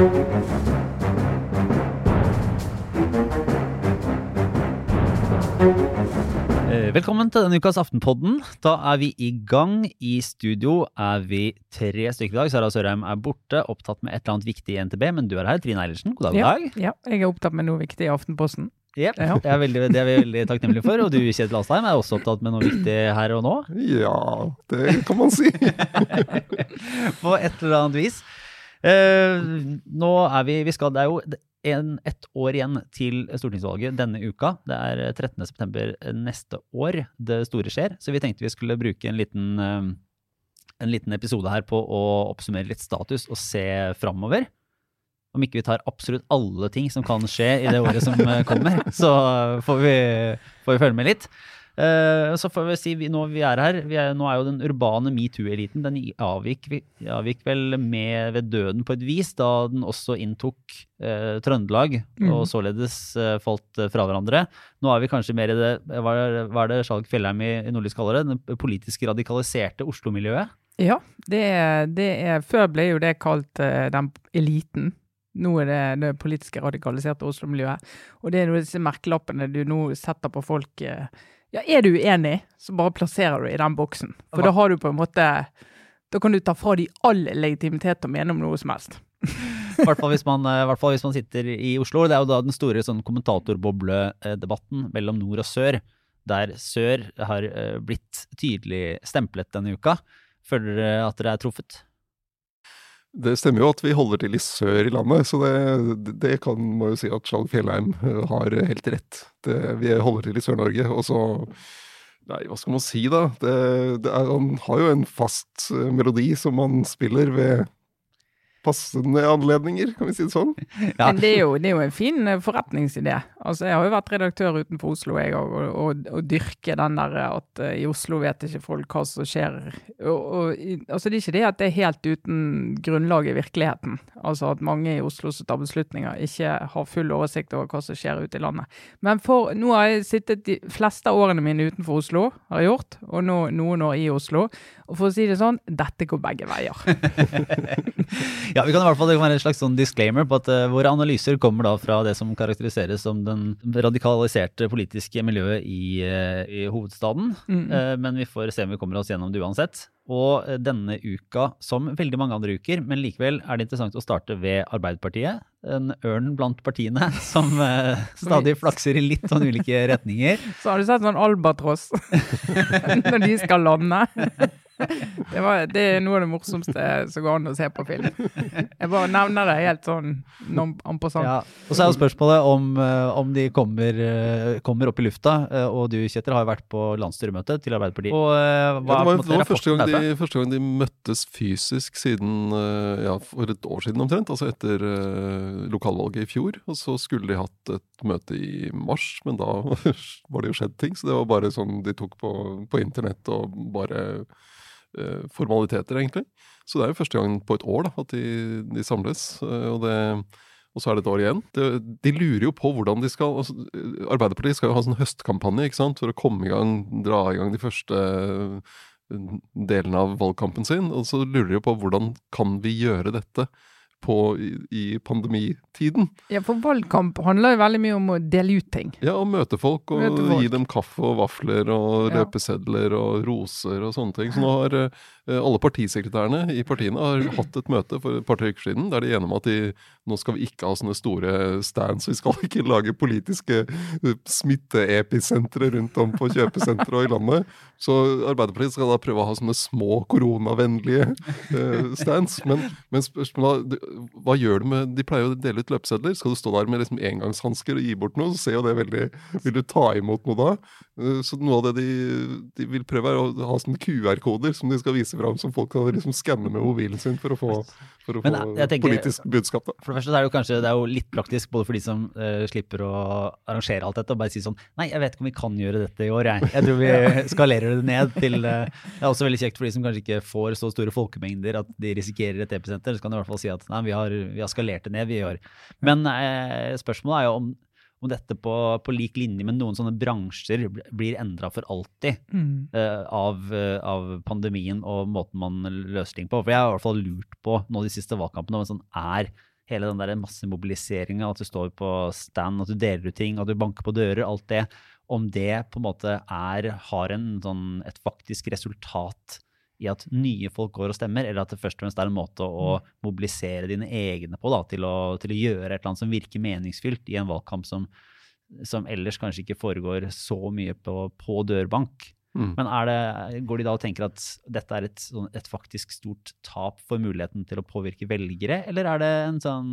Eh, Velkommen til denne ukas Aftenpodden. Da er vi i gang. I studio er vi tre stykker i dag. Sara Sørheim er borte, opptatt med et eller annet viktig i NTB, men du er her. Trine Eilertsen, god dag. Ja, dag. ja, jeg er opptatt med noe viktig i Aftenposten. Yep. Ja. det, er veldig, det er vi veldig takknemlige for. Og du, Kjetil Asheim er også opptatt med noe viktig her og nå. Ja, det kan man si. På et eller annet vis. Eh, nå er vi, vi skal, Det er jo en, ett år igjen til stortingsvalget denne uka. Det er 13. september neste år det store skjer. Så vi tenkte vi skulle bruke en liten, eh, en liten episode her på å oppsummere litt status og se framover. Om ikke vi tar absolutt alle ting som kan skje i det året som eh, kommer, så får vi, får vi følge med litt. Eh, så får vi si, vi, nå vi er her, vi er, nå er jo den urbane metoo-eliten, den avgikk, avgikk vel med ved døden på et vis, da den også inntok eh, Trøndelag, mm. og således eh, falt fra hverandre. Nå er vi kanskje mer i det, hva er, det Skjalg Fjellheim i, i Nordlys kaller det, det politisk radikaliserte Oslo-miljøet? Ja, det er, det er Før ble jo det kalt den eliten. Nå er det det politiske radikaliserte Oslo-miljøet. Og det er noe disse merkelappene du nå setter på folk. Ja, er du uenig, så bare plasserer du i den boksen. For da har du på en måte Da kan du ta fra de all legitimitet og mene om noe som helst. I hvert fall hvis man, eh, i hvert fall hvis man sitter i Oslo. Det er jo da den store sånn kommentatorbobledebatten mellom nord og sør, der sør har eh, blitt tydelig stemplet denne uka. Føler dere at dere er truffet? Det stemmer jo at vi holder til i sør i landet, så det, det kan må jo si at Skjalg Fjellheim eh, har helt rett. Det, vi holder til i Sør-Norge, og så Nei, hva skal man si, da? Det, er, han har jo en fast eh, melodi som han spiller ved passende anledninger, kan vi si det sånn. Ja. Men det er, jo, det er jo en fin eh, forretningsidé. Altså, Jeg har jo vært redaktør utenfor Oslo jeg, òg, og, og, og dyrke den der at uh, i Oslo vet ikke folk hva som skjer. Og, og, i- altså, det er ikke det at det er helt uten grunnlag i virkeligheten. Altså at mange i Oslo som tar beslutninger, ikke har full oversikt over hva som skjer ute i landet. Men for, nå har jeg sittet de fleste av årene mine utenfor Oslo, har jeg gjort, og nå noen år i Oslo. Og for å si det sånn, dette går begge veier. Ja, vi kan i hvert fall, Det kan være en slags sånn disclaimer på at uh, våre analyser kommer da fra det som karakteriseres som den radikaliserte politiske miljøet i, uh, i hovedstaden. Mm. Uh, men vi får se om vi kommer oss gjennom det uansett. Og denne uka, som veldig mange andre uker, men likevel er det interessant å starte ved Arbeiderpartiet. En ørn blant partiene som eh, stadig flakser i litt sånn ulike retninger. Så har du sett sånn albatross når de skal lande. Det, var, det er noe av det morsomste som går an å se på film. Jeg bare nevner det helt sånn en passant. Ja. Og så er jo spørsmålet om, eh, om de kommer, eh, kommer opp i lufta. eh, Og du, Kjetil, har jo vært på landsstyremøte til Arbeiderpartiet. Og hva Ja, det var, måte, det var første, gang de, første gang de møttes fysisk siden ja, for et år siden omtrent. Altså etter lokalvalget i fjor. Og så skulle de hatt et møte i mars, men da var det jo skjedd ting. Så det var bare sånn de tok på, på internett og bare formaliteter, egentlig. Så det er jo første gang på et år da, at de, de samles. eh, og det og så er det et år igjen. De, de lurer jo på hvordan de skal altså, Arbeiderpartiet skal jo ha en sånn høstkampanje ikke sant? for å komme i gang, dra i gang de første eh, delene av valgkampen sin. Og så lurer de jo på hvordan kan vi gjøre dette på, i, i pandemitiden. Ja, for valgkamp handler jo veldig mye om å dele ut ting. Ja, og møte folk og Møte folk. gi dem kaffe og vafler og Ja. løpesedler og roser og sånne ting. Så nå har eh, alle partisekretærene i partiene har hatt et møte for et par-tre uker siden der de er enige om at de, nå skal vi ikke ha sånne store stands. Vi skal ikke lage politiske eh, smitteepisentre rundt om på kjøpesentre og i landet. Så Arbeiderpartiet skal da prøve å ha sånne små koronavennlige eh, stands. Men, men spørsmålet hva gjør du med De pleier jo å dele ut løpesedler. Skal du stå der med liksom engangshansker og gi bort noe, så ser jo det veldig Vil du ta imot noe da? Eh, Så noe av det de, de vil prøve, er å ha sånne QR-koder som de skal vise fram, som folk kan liksom skanne med mobilen sin for å få, for å Men få jeg tenker- politisk budskap. da. For det første så er det jo kanskje det er jo litt praktisk både for de som uh, slipper å arrangere alt dette, og bare si sånn Nei, jeg vet ikke om vi kan gjøre dette i år, jeg. Jeg tror vi skalerer det ned til uh, Det er også veldig kjekt for de som kanskje ikke får så store folkemengder at de risikerer et episenter. Så kan de i hvert fall si at nei, vi har, vi har skalert det ned, vi i år. Men uh, spørsmålet er jo om, om dette på, på lik linje med noen sånne bransjer blir endra for alltid Mm. uh, av, uh, av pandemien og måten man løser ting på. For jeg har i hvert fall lurt på nå de siste valgkampene om sånn er hele den der massemobiliseringa, at du står på stand, at du deler ut ting, at du banker på dører, alt det, om det på en måte er, har en, sånn, et faktisk resultat i at nye folk går og stemmer, eller at det først og fremst er en måte å mobilisere dine egne på, da, til å, til å gjøre et eller annet som virker meningsfylt i en valgkamp som, som ellers kanskje ikke foregår så mye på, på dørbank. Mm. Men er det, går de da og tenker at dette er et, sånn- et faktisk stort tap for muligheten til å påvirke velgere, eller er det en sånn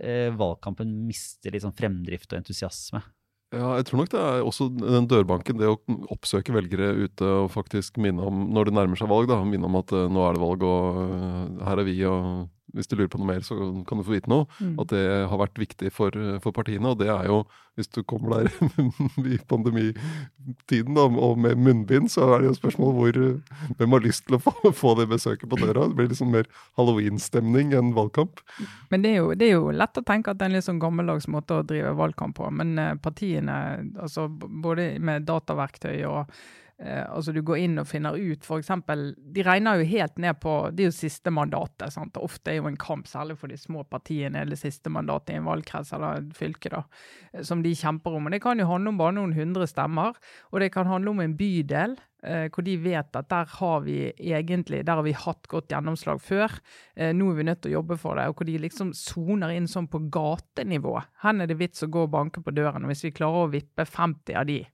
eh, valgkampen mister litt sånn fremdrift og entusiasme? Ja, jeg tror nok det er også den dørbanken, det å oppsøke velgere ute og faktisk minne om, når det nærmer seg valg, da, minne om at eh, nå er det valg og eh, her er vi, og hvis du lurer på noe mer, så kan du få vite noe. Mm. At det har vært viktig for, for partiene. Og det er jo, hvis du kommer der i pandemitiden da, og med munnbind, så er det jo spørsmål hvor hvem har lyst til å få, få det besøket på døra. Det blir liksom mer halloween-stemning enn valgkamp. Men det er, jo, det er jo lett å tenke at det er en litt sånn gammeldags måte å drive valgkamp på. Men eh, partiene, altså både med dataverktøy og eh, altså Du går inn og finner ut f.eks. De regner jo helt ned på Det er jo siste mandatet. sant? Ofte er jo en kamp, særlig for de små partiene, eller siste mandatet i en valgkrets eller et fylke, da, eh, som de kjemper om. Og Det kan jo handle om bare noen hundre stemmer, og det kan handle om en bydel. eh, Hvor de vet at der har vi egentlig der har vi hatt godt gjennomslag før. Eh, nå er vi nødt til å jobbe for det. Og hvor de liksom soner inn sånn på gatenivå. Hen er det vits å gå og banke på døren? Og hvis vi klarer å vippe 50 av de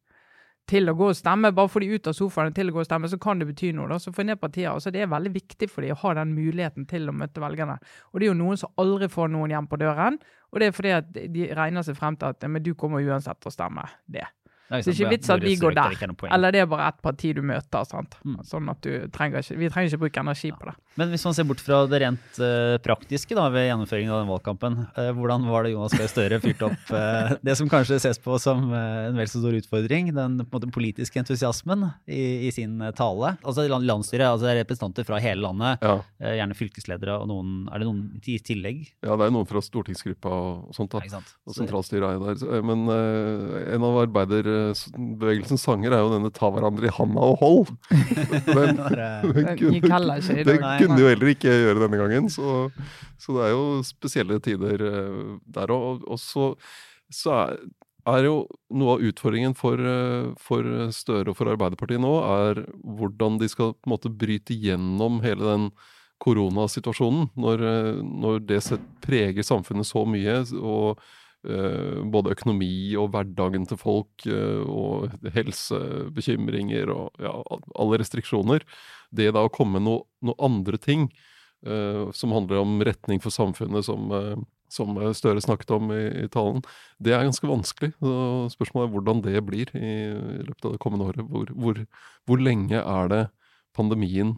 til å gå og stemme, bare få de ut av sofaen til å gå og stemme, så kan det bety noe. da, så få ned partier. Altså, det er veldig viktig for de å ha den muligheten til å møte velgerne. Og det er jo noen som aldri får noen hjem på døren, og det er fordi at de regner seg frem til at men du kommer uansett til å stemme det. Det Så det er ikke vits at vi går der. Eller det er bare ett parti du møter. sant? Mm. Sånn at du trenger ikke, Vi trenger ikke bruke energi på det. Men hvis man ser bort fra det rent uh, praktiske da, ved gjennomføringen av den valgkampen, uh, hvordan var det Jonas Gahr Støre fyrte opp uh, det som kanskje ses på som en vel så stor utfordring, den på en måte, politiske entusiasmen i, i sin tale? Altså land- Landsstyret, altså det er representanter fra hele landet, Ja, gjerne fylkesledere og noen Er det noen i tillegg? ja det er noen fra stortingsgruppa og sånt. da. Og sentralstyret er jo der. Men en av arbeiderbevegelsens sanger er jo denne 'ta hverandre i handa og hold'. Den, den, kunne, Den kunne jo heller ikke gjøre denne gangen, så, så det er jo spesielle tider eh, der òg. Og så, så er, er jo noe av utfordringen for, eh, for Støre og for Arbeiderpartiet nå, er hvordan de skal på en måte bryte gjennom hele den koronasituasjonen. Når, eh, når det preger samfunnet så mye, og både økonomi og hverdagen til folk, eh, og helsebekymringer og ja, alle restriksjoner. Det da å komme med noe, noe andre ting eh, som handler om retning for samfunnet, som, eh, som eh, Støre snakket om i, i talen, det er ganske vanskelig. Så spørsmålet er hvordan det blir i, i løpet av det kommende året. Hvor, hvor, hvor lenge er det pandemien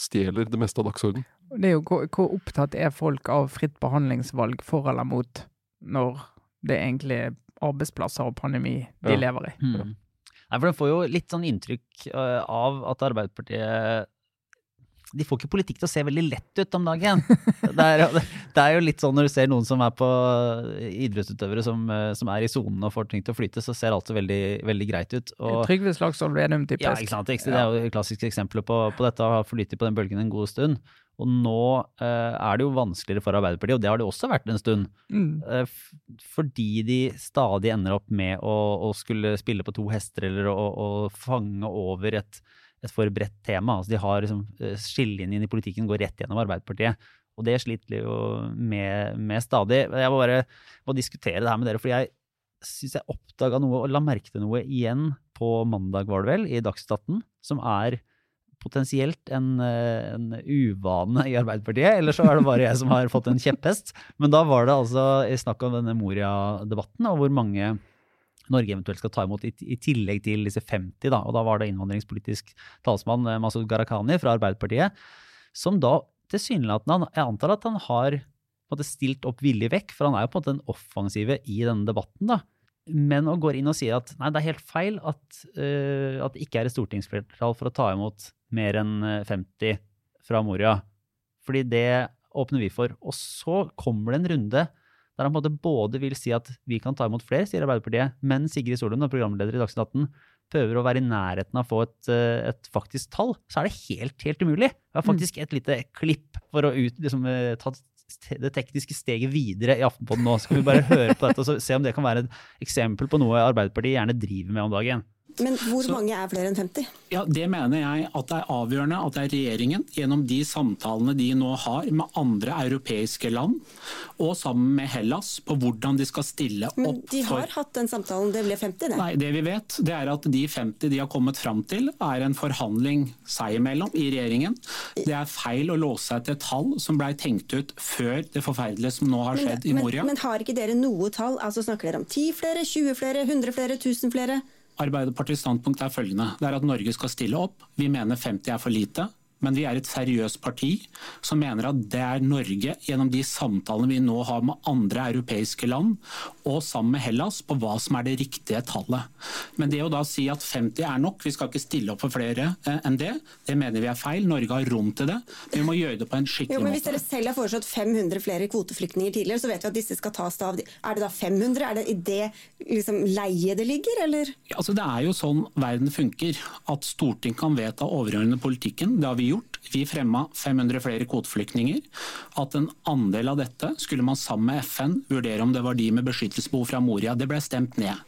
stjeler det meste av dagsordenen? Det er jo hvor, hvor opptatt er folk av fritt behandlingsvalg for eller mot når det er egentlig arbeidsplasser og pandemi de Ja. lever i. Mm. Nei, for Den får jo litt sånn inntrykk uh, av at Arbeiderpartiet De får ikke politikk til å se veldig lett ut om dagen. Det er, det er jo litt sånn når du ser noen som er på idrettsutøvere som, øh, som er i sonen og får ting til å flyte, så ser alt veldig, veldig greit ut. Og, Trygve Slagsvold Vedum, typisk. ja, ikke sant? Det er jo klassiske eksempler på, på dette, har flyttet på den bølgen en god stund. Og nå øh, er det jo vanskeligere for Arbeiderpartiet, og det har det også vært en stund. Mm. Eh, fordi de stadig ender opp med å, å skulle spille på to hester eller å, å fange over et, et for bredt tema. Altså de har liksom, eh, Skillelinjen i politikken går rett gjennom Arbeiderpartiet. Og det sliter de jo med, med stadig. Jeg må bare må diskutere det her med dere, for jeg syns jeg oppdaga noe og la merke til noe igjen på mandag, var det vel, i Dagsnytt 18, som er potensielt en, eh, en uvane i Arbeiderpartiet, eller så er det bare jeg som har fått en kjepphest. Men da var det altså snakk om denne Moria-debatten, og hvor mange Norge eventuelt skal ta imot i, i tillegg til disse 50, da. Og da var det innvandringspolitisk talsmann eh, Masud Gharahkhani fra Arbeiderpartiet, som da tilsynelatende Jeg antar at han har måte stilt opp villig vekk, for han er jo på en måte den offensive i denne debatten, da. Men og går inn og sier at nei, det er helt feil at, uh, at det ikke er et stortingsflertall for å ta imot mer enn eh, 50 fra Moria. Fordi det åpner vi for. Og så kommer det en runde der han måte både vil si at vi kan ta imot flere, sier Arbeiderpartiet, men Sigrid Solund, programleder i Dagsnytt 18, prøver å være i nærheten av å få et, eh, et faktisk tall, så er det helt, helt umulig. Det er faktisk et lite klipp for å ut, liksom, eh, ta det tekniske steget videre i Aftenpåten nå. Så kan vi bare høre på dette og se om det kan være et eksempel på noe Arbeiderpartiet gjerne driver med om dagen. Men hvor Så- mange er flere enn 50? Ja, Det mener jeg at det er avgjørende at det er regjeringen, gjennom de samtalene de nå har med andre europeiske land, og sammen med Hellas, på hvordan de skal stille opp for Men de de for har hatt den samtalen, det ble 50 det. Nei, Det vi vet, det er at de 50 de har kommet fram til, er en forhandling seg imellom i regjeringen. Det er feil å låse seg til tall som blei tenkt ut før det forferdelige som nå har skjedd i men, Moria. men har ikke dere noe tall? Altså Snakker dere om 10 flere, 20 flere, 100 flere, 1000 flere? Arbeiderpartiets standpunkt er følgende. Det er at Norge skal stille opp. Vi mener 50 er for lite. Men vi er et seriøst parti som mener at det er Norge, gjennom de samtalene vi nå har med andre europeiske land, og sammen med Hellas, på hva som er det riktige tallet. Men det å da si at 50 er nok, vi skal ikke stille opp for flere eh, enn det, det mener vi er feil. Norge har rom til det. Vi må gjøre det på en Jo, skikkelig men Hvis dere selv har foreslått 500 flere kvoteflyktninger tidligere, så vet vi at disse skal tas av. Er det da 500? Er det i det liksom, leiet det ligger, eller? Altså, det er jo sånn verden funker. At Stortinget kan vedta overordnede politikken. Det har vi. Vi fremma 500 flere kvoteflyktninger. At en andel av dette skulle man sammen med FN vurdere om det var de med beskyttelsesbehov fra Moria. Det ble stemt ned.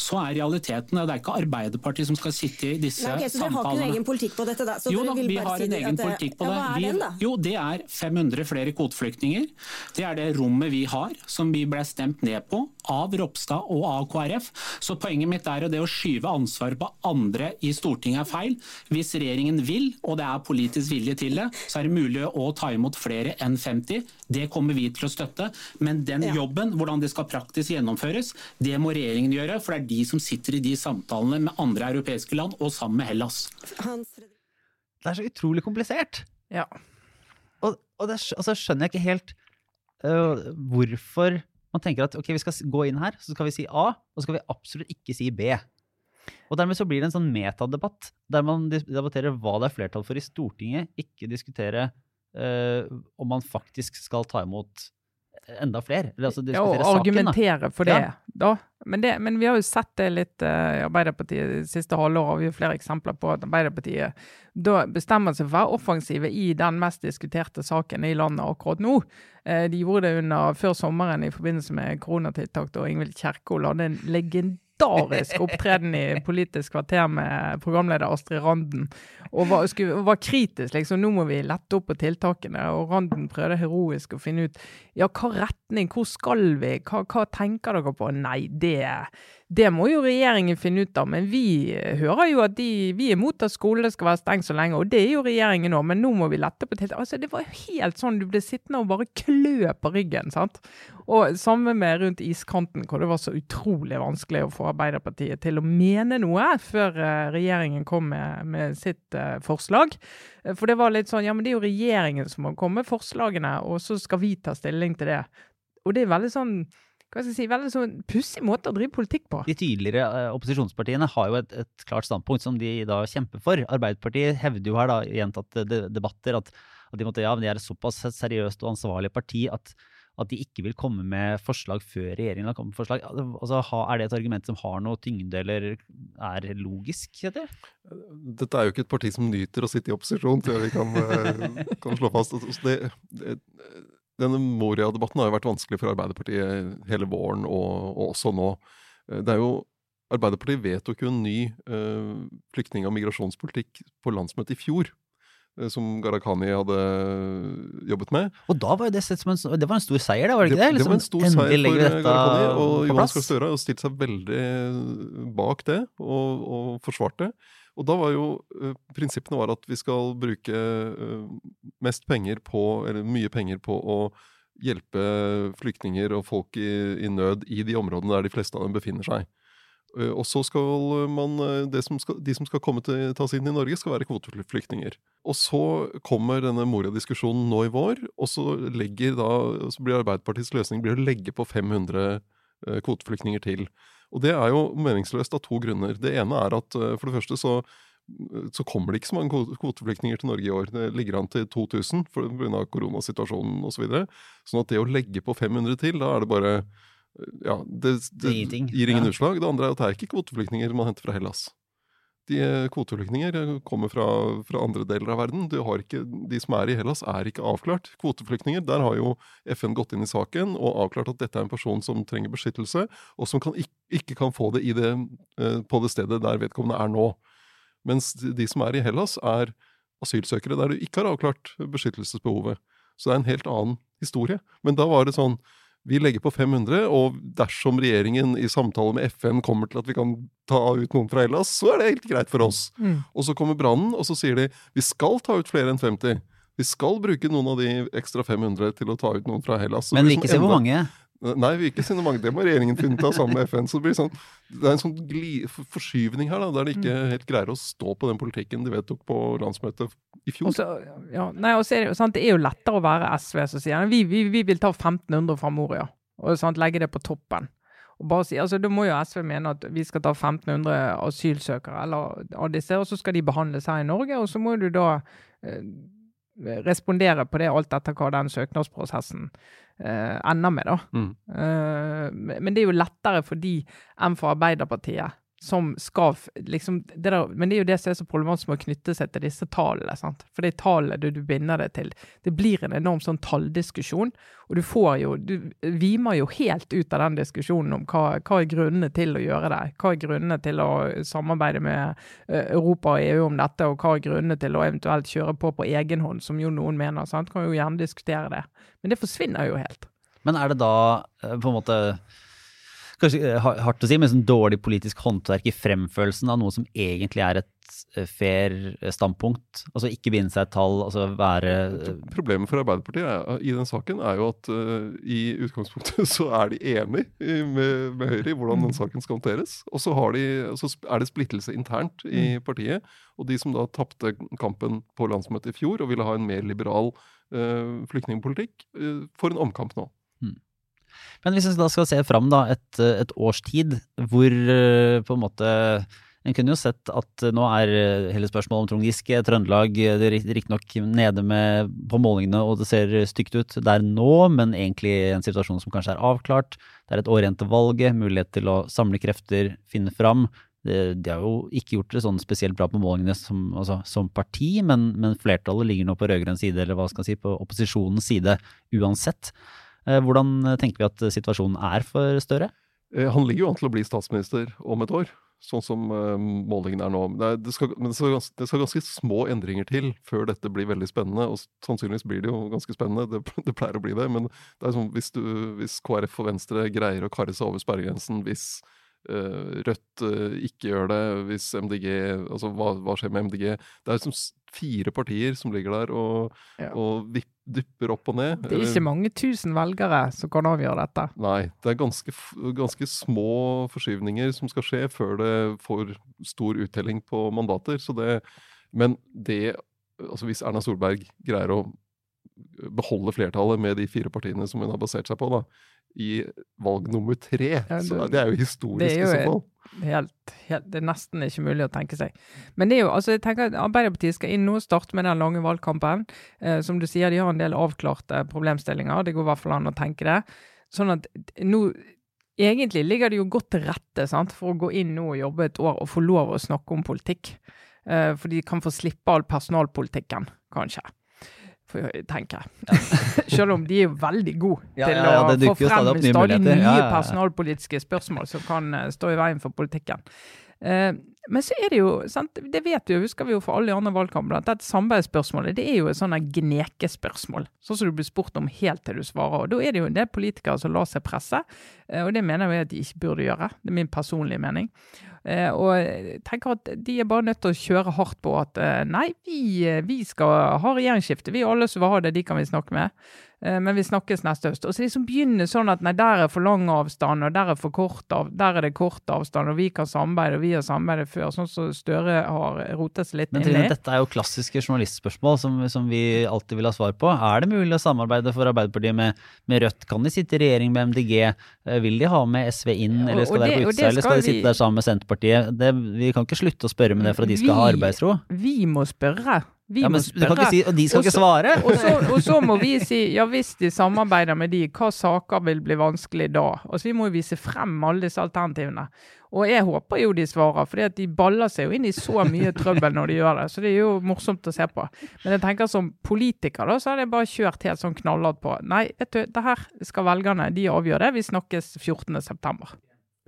Så er realiteten det er ikke Arbeiderpartiet som skal sitte i disse Nei, ok, så dere har ikke en egen politikk på dette, da? Så jo da, vi har en egen det- politikk på ja, det. Hva er den, da? jo, det er 500 flere kvoteflyktninger. Det er det rommet vi har, som vi ble stemt ned på av Ropstad og av KrF. Så poenget mitt er at det å skyve ansvaret på andre i Stortinget er feil. Hvis regjeringen vil, og det er politisk vilje til det, så er det mulig å ta imot flere enn 50. Det kommer vi til å støtte. Men den Ja. jobben, hvordan det skal praktisk gjennomføres, det må regjeringen gjøre. For det er de som sitter i de samtalene med andre europeiske land, og sammen med Hellas. Det er så utrolig komplisert. Ja. Og, og det og så skjønner jeg ikke helt uh, hvorfor man tenker at ok, vi skal gå inn her, så skal vi si A, og så skal vi absolutt ikke si B. Og dermed så blir det en sånn metadebatt, der man debatterer hva det er flertall for i Stortinget, ikke diskutere øh, om man faktisk skal ta imot enda flere. Eller altså Ja, og argumentere saken, for det, Ja. da. Men, det, men vi har jo sett det litt eh, i Arbeiderpartiet de siste halvåret. Har vi jo flere eksempler på at Arbeiderpartiet da bestemmer seg for å være offensive i den mest diskuterte saken i landet akkurat nå. Uh, de gjorde det under, før sommeren i forbindelse med koronatiltak, da Ingvild Kjerkol hadde en legendarisk opptreden i Politisk kvarter med programleder Astrid Randen. Og var, skulle, var kritisk, liksom. Nå må vi lette opp på tiltakene. Og Randen prøvde heroisk å finne ut ja, hva retning, hvor skal vi, hva, hva tenker dere på? Nei, det, det må jo regjeringen finne ut av. Men vi hører jo at de, vi er imot at skolene skal være stengt så lenge, og det er jo regjeringen òg, men nå må vi lette på tiltak. Altså, det var helt sånn, du ble sittende og bare klø på ryggen, sant. Og samme med rundt iskanten, hvor det var så utrolig vanskelig å få Arbeiderpartiet til å mene noe før eh, regjeringen kom med, med sitt eh, forslag. Eh, For det var litt sånn, ja, men det er jo regjeringen som må komme med forslagene, og så skal vi ta stilling til det. Og det er veldig sånn, hva skal jeg si, veldig sånn pussig måte å drive politikk på. De tidligere eh, opposisjonspartiene har jo et, et klart standpunkt som de da kjemper for. Arbeiderpartiet hevder jo her da i gjentatte debatter at, at de, måtte, ja, men de er et såpass seriøst og ansvarlig parti at, at de ikke vil komme med forslag før regjeringen har kommet med forslag. Altså, er det et argument som har noe tyngde eller er logisk? Heter? det? Dette er jo ikke et parti som nyter å sitte i opposisjon, tror jeg vi kan, eh, kan slå fast. Altså, det, det, denne Moria-debatten har jo vært vanskelig for Arbeiderpartiet hele våren, og, og også nå. Eh, Det er jo Arbeiderpartiet vedtok jo en ny uh, flyktning- og migrasjonspolitikk på landsmøtet i fjor. eh, Som Gharahkhani hadde jobbet med. Og da var jo det sett som en, det var en stor seier, da, var det ikke det? det var en Liksom, stor seier for Gharahkhani, og Johan Jonas. Gahr Støre har jo stilt seg veldig bak det og, og forsvart det. Og da var jo eh, prinsippene var at vi skal bruke eh, mest penger på, eller mye penger på å hjelpe flyktninger og folk i, i nød i de områdene der de fleste av dem befinner seg. Eh, Og så skal man, som skal, De som skal komme til, tas inn i Norge, skal være kvoteflyktninger. Og så kommer denne Moria-diskusjonen nå i vår, og så, da, så blir Arbeiderpartiets løsning blir å legge på 500 eh, kvoteflyktninger til. Og det er jo meningsløst av to grunner. Det ene er at eh, for det første så så kommer det ikke så mange kvo- kvoteflyktninger til Norge i år. Det ligger an til 2000 pga. koronasituasjonen osv. Så videre. sånn at det å legge på 500 til, da er det bare ja, det, det, Det gir ingen Ja. utslag. Det andre er at det er ikke kvoteflyktninger man henter fra Hellas. De eh, Kvoteflyktninger eh, kommer fra, fra, andre deler av verden. Ikke, de som er i Hellas, er ikke avklart. Kvoteflyktninger, der har jo FN gått inn i saken og avklart at dette er en person som trenger beskyttelse, og som kan, ikke kan få det, det, eh, på det stedet der vedkommende er nå. Mens de som er i Hellas, er asylsøkere der du ikke har avklart beskyttelsesbehovet. Så det er en helt annen historie. Men da var det sånn vi legger på 500, og dersom regjeringen i samtale med FN kommer til at vi kan ta ut noen fra Hellas, så er det helt greit for oss. Mm. Og så kommer brannen, og så sier de vi skal ta ut flere enn 50. Vi skal bruke noen av de ekstra 500 til å ta ut noen fra Hellas. Men vi ikke se hvor mange. Nei, vi vil ikke noe mange. Det må regjeringen finne ut av sammen med FN. Så det blir sånn, det er en sånn forskyvning her, da, der de ikke mm. helt greier å stå på den politikken de vedtok på landsmøtet i fjor. Også, ja, nei, også er det, sant, det er jo lettere å være SV som sier vi, vi, vi vil ta 1500 fra Moria og sant, legge det på toppen. Og bare si, altså Da må jo SV mene at vi skal ta 1500 asylsøkere eller av disse, og så skal de behandles her i Norge. Og så må du da eh, respondere på det alt etter hva den søknadsprosessen eh, ender med, da. Mm. Eh, men det er jo lettere for de enn for Arbeiderpartiet som skal liksom, det der, Men det er jo det som er så problematisk med å knytte seg til disse tallene. sant? For det tallene du, du, binder det til. Det blir en enorm sånn talldiskusjon, og du får jo Du vimer jo helt ut av den diskusjonen om hva, hva er grunnene til å gjøre det. Hva er grunnene til å samarbeide med uh, Europa og EU om dette, og hva er grunnene til å eventuelt kjøre på på egen hånd, som jo noen mener. sant? Kan jo gjerne diskutere det. Men det forsvinner jo helt. Men er det da uh, på en måte kanskje eh, hardt å si, men sånn dårlig politisk håndverk i fremførelsen av noe som egentlig er et eh, fair eh, standpunkt. Altså ikke binde seg et tall, altså være Problemet for Arbeiderpartiet er, i den saken er jo at uh, i utgangspunktet så er de enig med, med, Høyre i hvordan den mm. saken skal håndteres. Og så, de, så, er det splittelse internt i mm. partiet. Og de som da tapte kampen på landsmøtet i fjor og ville ha en mer liberal uh, flyktningpolitikk, uh, får en omkamp nå. Men hvis vi da skal se fram da, et, et års tid, hvor eh, på en måte en kunne jo sett at nå er eh, hele spørsmålet om Trond Giske, Trøndelag, eh, det er riktignok nede med på målingene og det ser stygt ut der nå, men egentlig en situasjon som kanskje er avklart. Det er et år igjen til valget, mulighet til å samle krefter, finne fram. De, har jo ikke gjort det sånn spesielt bra på målingene som, altså, som parti, men, men, flertallet ligger nå på rød-grønn side, eller hva skal jeg si, på opposisjonens side uansett. Eh, hvordan tenker vi at situasjonen er for Støre? Eh, han ligger jo an til å bli statsminister om et år, sånn som målingene målingen er nå. Det, skal, men det skal, det skal, ganske små endringer til før dette blir veldig spennende. Og sannsynligvis blir det jo ganske spennende, det, det pleier å bli det. Men det sånn, hvis, du, hvis KrF og Venstre greier å karre seg over sperregrensen, hvis Rødt uh, ikke gjør det, hvis MDG Altså hva, hva skjer med MDG? Det er liksom fire partier som ligger der og, ja. og dypper opp og ned. Det er ikke mange tusen velgere som kan avgjøre dette. Nei, det er ganske, ganske små forskyvninger som skal skje før det får stor uttelling på mandater. Det, men det Altså hvis Erna Solberg greier å beholde flertallet med de fire partiene som hun har basert seg på, da, i valg nummer tre. Ja, det, så det er jo historisk er jo, i så fall. Helt, helt, det er nesten ikke mulig å tenke seg. Men det er jo, altså jeg tenker at Arbeiderpartiet skal inn nå, starte med den lange valgkampen. Eh, som du sier, de har en del avklarte problemstillinger. Det går i hvert fall an å tenke det. Sånn at nå Egentlig ligger det jo godt til rette sant, for å gå inn nå og jobbe et år og få lov å snakke om politikk. Eh, for de kan få slippe all personalpolitikken, kanskje tenker jeg. Selv om de er veldig gode ja, til ja, ja, å få frem stadig nye personalpolitiske spørsmål som kan uh, stå i veien for politikken. Uh, men så er det jo, sant, det vet vi jo, husker vi jo for alle de andre valgkampene, at dette samarbeidsspørsmålet det er jo et sånn gnekespørsmål. Sånn som du blir spurt om helt til du svarer. og Da er det jo en del politikere som lar seg presse, uh, og det mener jeg at de ikke burde gjøre. Det er min personlige mening. Eh, og jeg tenker at de er bare nødt til å kjøre hardt på at eh, nei, vi, eh, vi skal ha regjeringsskifte. Vi alle som vil ha det, de kan vi snakke med. Eh, men vi snakkes neste høst. Og så liksom begynner sånn at nei, der er for lang avstand, og der er kort av, der er det kort avstand, og vi kan samarbeide, og vi har samarbeidet før. Sånn som så Støre har rotet seg litt inn i. Dette er jo klassiske journalistspørsmål som, som, vi alltid vil ha svar på. Er det mulig å samarbeide for Arbeiderpartiet med, med Rødt? Kan de sitte i regjering med MDG? Eh, vil de ha med SV inn, eller skal det være på utsida, eller skal de sitte der sammen med Senterpartiet? Det, vi kan ikke slutte å spørre med det for at de skal vi, ha arbeidsro. Vi må spørre Vi Ja, må men du kan ikke si, og de skal også, ikke svare! Og så, og så må vi si ja hvis de samarbeider med de, hva saker vil bli vanskelig da? Altså Vi må jo vise frem alle disse alternativene. Og jeg håper jo de svarer, for de baller seg jo inn i så mye trøbbel når de gjør det. Så det er jo morsomt å se på. Men jeg tenker som politiker da, så hadde jeg bare kjørt helt sånn knallhardt på. Nei, vet du, det her skal velgerne, de avgjør det. Vi snakkes 14.9.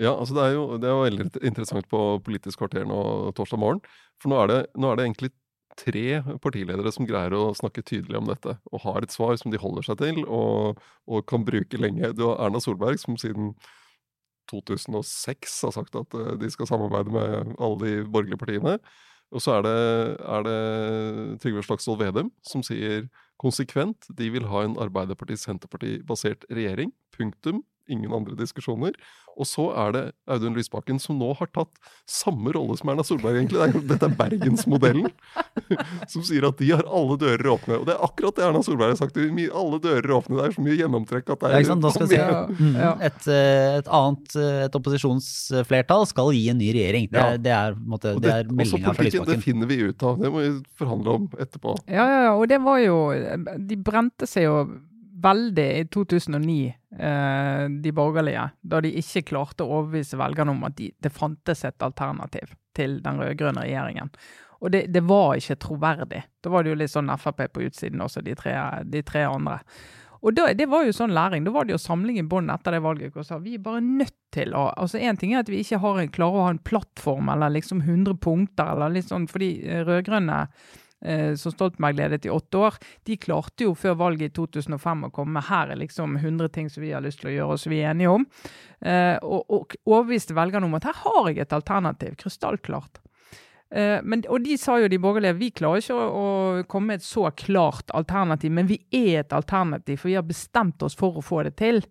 Ja, altså det er jo det er jo veldig interessant på Politisk kvarter nå torsdag morgen. For nå er det, nå er det egentlig tre partiledere som greier å snakke tydelig om dette. Og har et svar som de holder seg til og, og kan bruke lenge. Du har Erna Solberg som siden 2006 har sagt at eh, de skal samarbeide med alle de borgerlige partiene. Og så er det, er det Trygve Slagsvold Vedum som sier konsekvent de vil ha en Arbeiderparti-Senterparti-basert regjering. Punktum. Ingen andre diskusjoner. Og så er det Audun Lysbakken som nå har tatt samme rolle som Erna Solberg, egentlig. Er, dette er Bergensmodellen. som sier at de har alle dører åpne. Og det er akkurat det Erna Solberg har sagt. Alle dører åpne. Det er så mye gjennomtrekk at det Ja, er ikke sant? Da skal vi si, mm, Ja. et, eh, et annet eh, et opposisjonsflertall skal gi en ny regjering. Det, Ja. er- det er, det er meldinga fra Lysbakken. det finner vi ut av. Det må vi forhandle om etterpå. Ja, ja, ja, og det var jo De brente seg jo veldig i 2009, eh, de borgerlige, da de ikke klarte å overbevise velgerne om at de, det fantes et alternativ til den rød-grønne regjeringen. Og det, det var ikke troverdig. Da var det jo litt sånn Frp på utsiden også, de tre, de tre andre. Og da, det var jo sånn læring. Da var det jo samling i bånn etter det valget. Og sa vi er bare nødt til å altså Én ting er at vi ikke har klarer å ha en plattform eller liksom 100 punkter, eller litt sånn fordi eh, rød-grønne som Stoltenberg ledet i åtte år, de klarte jo før valget i 2005 å komme her er liksom 100 ting som vi har lyst til å gjøre og som vi er enige om. Eh, og, og overbeviste velgerne om at her har jeg et alternativ, krystallklart. Eh, men, og de sa jo de borgerlige vi klarer ikke å, komme med et så klart alternativ, men vi er et alternativ, for vi har bestemt oss for å få det til.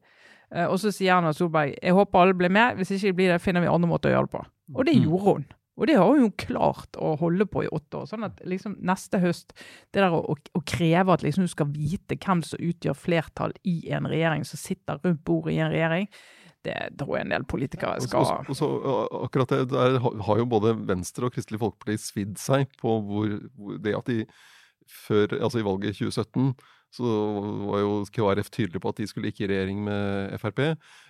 Eh, og så sier Erna Solberg jeg håper alle blir med, hvis ikke de blir det, finner vi andre måter å gjøre det på. Og det Mm. gjorde hun. Og det har hun jo klart å holde på i åtte år. Sånn at liksom neste høst, det der å, å, å kreve at liksom du skal vite hvem som utgjør flertall i en regjering, som sitter rundt bordet i en regjering, det tror jeg en del politikere Og skal og og uh, akkurat det, der har jo både Venstre og Kristelig Folkeparti svidd seg på hvor, hvor det at de før, altså i valget i 2017, så var jo KrF tydelig på at de skulle ikke i regjering med Frp.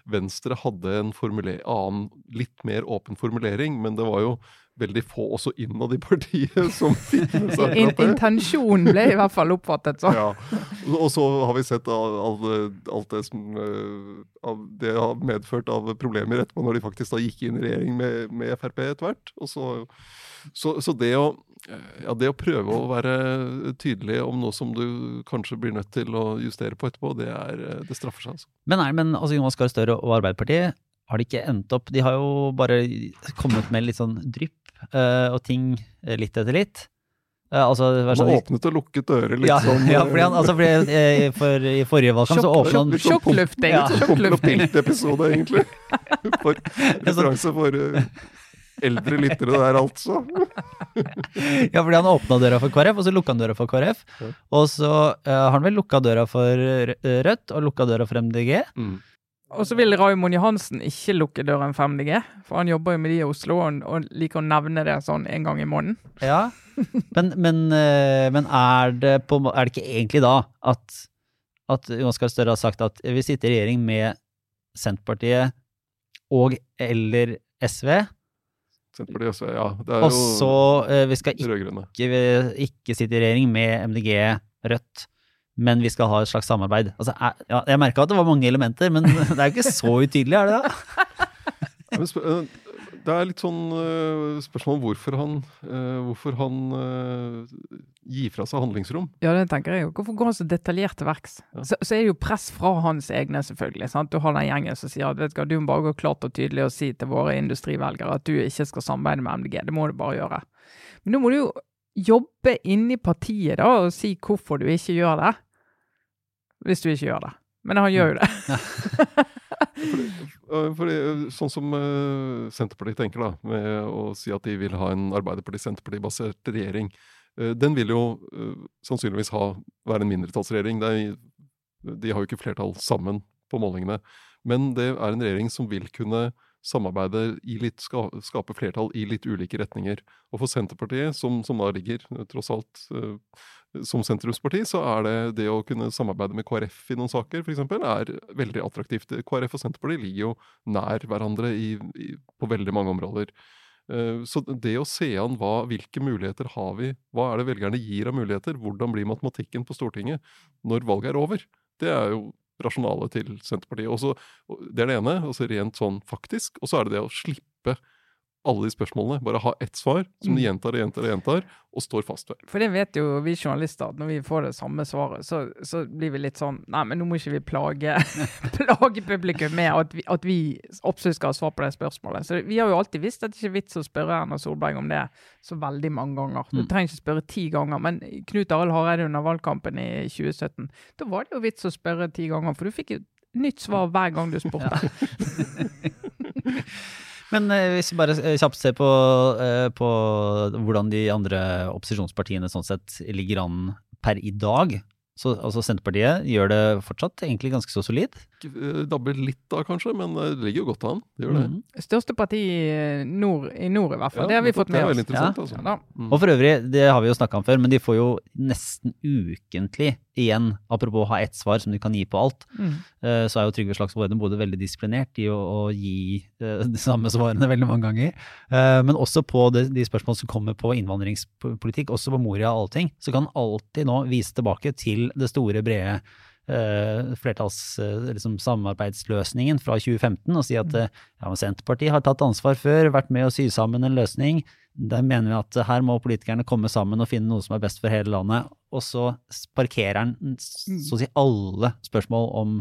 Venstre hadde en annen, litt mer åpen formulering, men det var jo veldig få også innad i partiet som fikk med seg In. Intensjonen ble i hvert fall oppfattet sånn. Ja. Og så har vi sett all, alt det som eh, av det har medført av problemer etterpå, når de faktisk da gikk inn i regjering med, med Frp etter hvert. Og så, så, så det, å, ja, det å prøve å være tydelig om noe som du kanskje blir nødt til å justere på etterpå, det, er, det straffer seg. altså. Men, nei, men altså, Jonas Gahr Støre og Arbeiderpartiet, har de ikke endt opp De har jo bare kommet med litt sånn drypp og ting eh, litt etter litt. Eh, altså, Han sånn, åpnet og lukket dører litt ja, sånn. ja, fordi han, altså, fordi, eh, for, I forrige valgkamp så åpna han Sjokkløfting. Sjokklufting. Ja. sjokklufting. Pilt-episode, egentlig. For referanse for eh, eldre lyttere der, altså. Ja, fordi han åpna døra for KrF, og så lukka han døra for KrF. Og så eh, har han vel lukka døra for Rødt og lukka døra for MDG. Mm. Og så vil Raymond Johansen ikke lukke døren 5DG, for han jobber jo med de i Oslo og, og liker å nevne det sånn en gang i måneden. Ja, men, men, eh, men er, det på, er det ikke egentlig da at, at Jonas Gahr Støre har sagt at vi sitter i regjering med Senterpartiet og eller SV, Senterpartiet og SV, ja. Det er og så jo eh, vi skal ikke, ikke sitte i regjering med MDG, Rødt, men vi skal ha et slags samarbeid. Altså, er, ja, jeg merka at det var mange elementer, men det er jo ikke så utydelig, er det da? Eh, Det er litt sånn eh, spørsmål om hvorfor han, eh, hvorfor han gir fra seg handlingsrom. Ja, det tenker jeg jo. Hvorfor går han så detaljert til verks? Ja. Så, så er det jo press fra hans egne, selvfølgelig. sant? Du har den gjengen som sier at vet du hva, du må bare gå klart og tydelig og si til våre industrivelgere at du ikke skal samarbeide med MDG. Det må du bare gjøre. Men nå må du jo jobbe inni partiet da og si hvorfor du ikke gjør det. Hvis du ikke gjør det. Men han gjør jo det. Fordi, eh, fordi, eh, sånn som eh, Senterpartiet tenker, da, med å si at de vil ha en Arbeiderparti-Senterparti-basert regjering, den vil jo sannsynligvis ha, være en mindretallsregjering. Er, de har jo ikke flertall sammen på målingene. Men det er en regjering som vil kunne samarbeide i litt, ska, skape flertall i litt ulike retninger. Og for Senterpartiet, som, som da ligger eh, tross alt eh, som sentrumsparti, så er det det å kunne samarbeide med KrF i noen saker, f.eks., er veldig attraktivt. KrF og Senterpartiet ligger jo nær hverandre i, i, på veldig mange områder. Eh, Så det å se an hva, hvilke muligheter har vi, hva er det velgerne gir av muligheter, hvordan blir matematikken på Stortinget når valget er over, det er jo rasjonalet til Senterpartiet. Også, det er det ene, altså rent sånn faktisk. Og så er det det å slippe alle de spørsmålene. Bare ha ett svar som de gjentar og gjentar og gjentar, og står fast ved. For det vet jo vi journalister, at når vi får det samme svaret, så, så blir vi litt sånn Nei, men nå må ikke vi plage, plage publikum med at vi, at vi absolutt skal ha svar på det spørsmålet. Så vi har jo alltid visst at det ikke er vits å spørre Erna Solberg om det så veldig mange ganger. Du Mm. trenger ikke spørre ti ganger. Men Knut Arild Hareide under valgkampen i 2017, da var det jo vits å spørre ti ganger, for du fikk jo nytt svar hver gang du spurte. Men eh, hvis vi bare eh, kjapt ser på, eh, på hvordan de andre opposisjonspartiene sånn sett ligger an per i dag, så altså Senterpartiet gjør det fortsatt egentlig ganske så solid. Dabber litt da, kanskje, men det ligger jo godt an. Det gjør det. Mm. Største parti i nord, i nord i hvert fall. Ja, det har vi fått med Det er oss. veldig interessant, Ja. altså. Ja. Mm. Og for øvrig, det har vi jo snakka om før, men de får jo nesten ukentlig igjen, apropos å ha ett svar som du kan gi på alt, Mm. eh, så er jo Trygve Slagsvold Vedum både veldig disiplinert i å, å gi eh, de samme svarene veldig mange ganger, eh, men også på de, de spørsmål som kommer på innvandringspolitikk, også på Moria og allting, så kan han alltid nå vise tilbake til det store, brede Uh, flertalls uh, liksom samarbeidsløsningen fra 2015 og si at uh, ja, Senterpartiet har tatt ansvar før, vært med å sy sammen en løsning. Der mener vi at her må politikerne komme sammen og finne noe som er best for hele landet. Og så parkerer han så å si alle spørsmål om,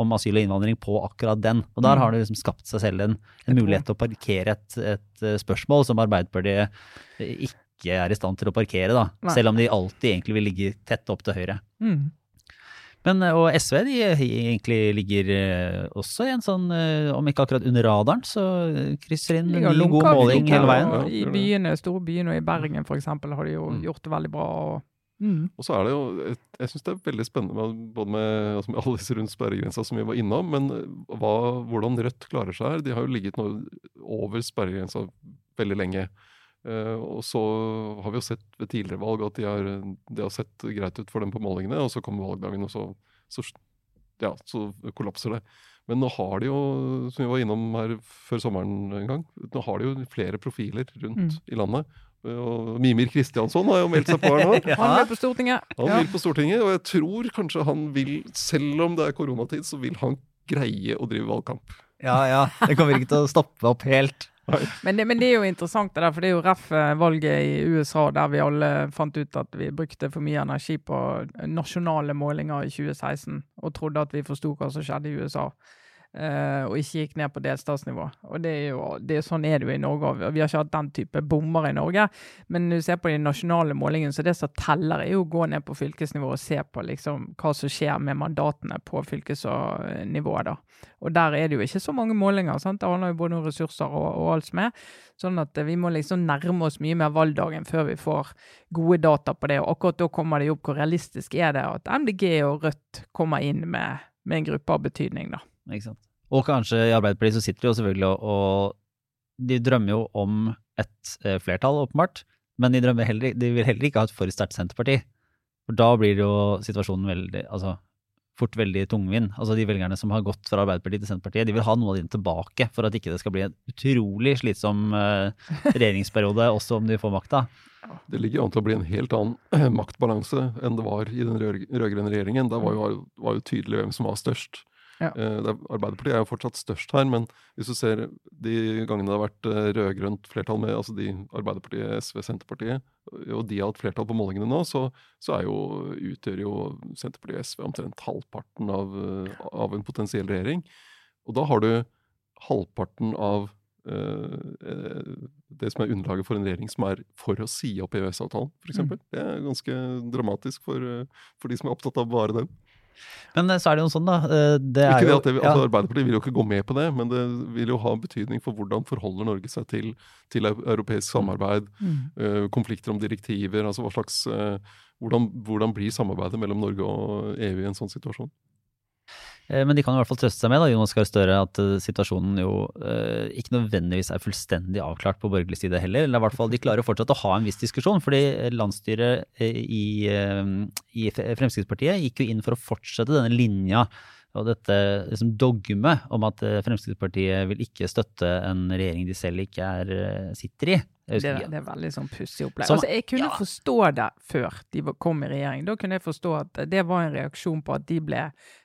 om asyl og innvandring på akkurat den. Og der har det liksom skapt seg selv en, en mulighet til å parkere et, et eh, spørsmål som Arbeiderpartiet ikke er i stand til å parkere, da. Selv om de alltid egentlig vil ligge tett opp til høyre. Mm. Men, eh, og SV de egentlig ligger eh, også i en sånn, eh, om ikke akkurat under radaren, så krysser inn en god måling hele veien. og Ja, I byene, store byene og i Bergen for eksempel har de jo Mm. gjort det veldig bra. Og, mm. Og så er det jo, et, Jeg syns det er veldig spennende med, både med, altså med alle disse rundt sperregrensa som vi var innom, men hva, hvordan Rødt klarer seg her. De har jo ligget nå over sperregrensa veldig lenge. Eh, og så har vi jo sett ved tidligere valg at de har, det har sett greit ut for dem på målingene, og så kommer valgdagen, og så, så, ja, så kollapser det. Men nå har de jo, som vi var innom her før sommeren en gang, nå har de jo flere profiler rundt Mm. i landet. Og Mimir Kristiansson har jo meldt seg på her nå. Han vil på Stortinget. Han vil på Stortinget, og jeg tror kanskje han vil, selv om det er koronatid, så vil han greie å drive valgkamp. Ja, ja. Det kommer ikke til å stoppe opp helt. Men det, men det er jo interessant, det der, for det er jo ref eh, valget i USA der vi alle fant ut at vi brukte for mye energi på nasjonale målinger i 2016 og trodde at vi forsto hva som skjedde i USA. Eh, og ikke gikk ned på delstatsnivå. Og det er jo, det Sånn er det jo i Norge. og Vi har ikke hatt den type bommer i Norge. Men når du ser på de nasjonale målingene, så det som teller, er jo å gå ned på fylkesnivå og se på liksom hva som skjer med mandatene på fylkesnivået. da. Og der er det jo ikke så mange målinger. sant? Det handler jo både om ressurser og, og alt som er. Sånn at eh, vi må liksom nærme oss mye mer valgdagen før vi får gode data på det. Og akkurat da kommer det jo opp hvor realistisk er det at MDG og Rødt kommer inn med, med en gruppe av betydning, da. Ikke sant? Og kanskje i Arbeiderpartiet så sitter de jo selvfølgelig og, og De drømmer jo om et eh, flertall, åpenbart. Men de, drømmer heller, de vil heller ikke ha et for sterkt Senterparti. For da blir jo situasjonen veldig Altså fort veldig tungvint. Altså De velgerne som har gått fra Arbeiderpartiet til Senterpartiet, de vil ha noe av dem tilbake for at ikke det skal bli en utrolig slitsom eh, regjeringsperiode, også om de får makta. Det ligger an til å bli en helt annen maktbalanse enn det var i den rød- rød-grønne regjeringen. Der var jo, var jo tydelig hvem som var størst. Ja. Eh, er, Arbeiderpartiet er jo fortsatt størst her, men hvis du ser de gangene det har vært eh, rød-grønt flertall med altså de Arbeiderpartiet, SV, Senterpartiet, og de har hatt flertall på målingene nå, så, så jo, utgjør jo Senterpartiet og SV omtrent halvparten av, eh, av en potensiell regjering. Og da har du halvparten av eh, det som er underlaget for en regjering som er for å si opp EØS-avtalen, f.eks. Mm. Det er ganske dramatisk for, for de som er opptatt av bare den. Men eh, så er det jo sånn, da. eh, Det er Ikke det at det, ja. altså Arbeiderpartiet vil jo ikke gå med på det, men det vil jo ha betydning for hvordan forholder Norge seg til, til europeisk samarbeid, eh, konflikter om direktiver, altså hva slags uh, hvordan, hvordan blir samarbeidet mellom Norge og EU i en sånn situasjon? Eh, Men de kan i hvert fall trøste seg med da, Jonas Gahr Støre, at eh, situasjonen jo eh, ikke nødvendigvis er fullstendig avklart på borgerlig side heller. Eller i hvert fall De klarer fortsatt å ha en viss diskusjon, fordi landsstyret i, i Fremskrittspartiet gikk jo inn for å fortsette denne linja og dette liksom dogmet om at Fremskrittspartiet vil ikke støtte en regjering de selv ikke er, sitter i. Det, det er veldig sånn pussig opplegg. Som- altså, jeg kunne ja. forstå det før de kom i regjering. Da kunne jeg forstå at det var en reaksjon på at de ble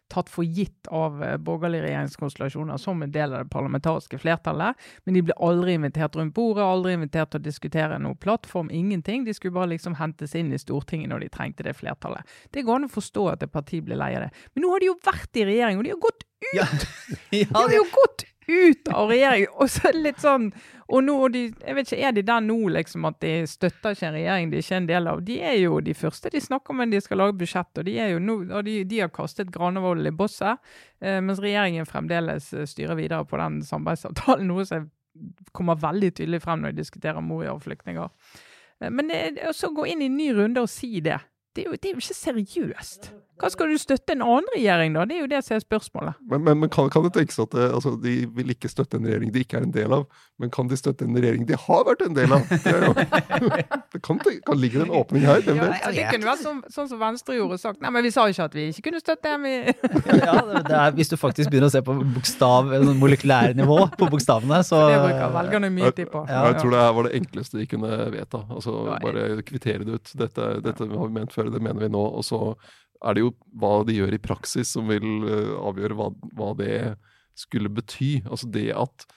tatt for gitt av eh, borgerlige regjeringskonstellasjoner som en del av det parlamentariske flertallet. Men de ble aldri invitert rundt bordet, aldri invitert til å diskutere noe plattform, ingenting. De skulle bare liksom hentes inn i Stortinget når de trengte det flertallet. Det går an å forstå at et parti blir lei av det. Men nå har de jo vært i regjering, og de har gått ut! Ja, De har jo gått ut av regjering! Og så litt sånn Og nå de, jeg vet ikke, er de der nå, liksom, at de støtter ikke en regjering de er ikke er en del av? De er jo de første de snakker om når de skal lage budsjett, og de er jo nå, og de, de har kastet Granavolden i bosset, eh, mens regjeringen fremdeles eh, styrer videre på den samarbeidsavtalen, noe som kommer veldig tydelig frem når de diskuterer Moria og flyktninger. Eh, Men det, å så gå inn i en ny runde og si det, det er jo, det er jo ikke seriøst. Hva skal du støtte en annen regjering, da? Det er jo det som er spørsmålet. Men, men, men kan, kan det tenkes at det, altså, de vil ikke støtte en regjering de ikke er en del av, men kan de støtte en regjering de har vært en del av? Det, er jo, det kan, kan ligge en åpning her. Hvem Ja, vet? ja, det kunne vært sånn, sånn som Venstre gjorde og sagt Nei, men vi sa jo ikke at vi ikke kunne støtte dem. Vi... ja, er, hvis du faktisk begynner å se på bokstav, sånn molekylære nivå på bokstavene, så Det bruker velgerne mye tid på. Ja, Jeg tror det her var det enkleste de kunne vedta. Altså Bare kvittere det ut. Dette, dette har vi ment før, det mener vi nå. Og så er det jo hva de gjør i praksis som vil eh, avgjøre hva, hva det skulle bety. Altså det at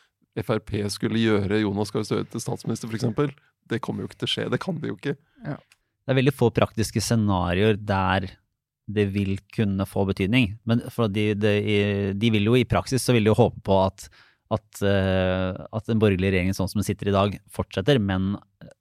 Frp skulle gjøre Jonas Gahr Støre til statsminister, f.eks. Det kommer jo ikke til å skje. Det kan de jo ikke. Det er veldig få praktiske scenarioer der det vil kunne få betydning. Men for de, de, de vil jo i praksis så vil de jo håpe på at, at, eh, at den borgerlige regjeringen sånn som den sitter i dag, fortsetter, men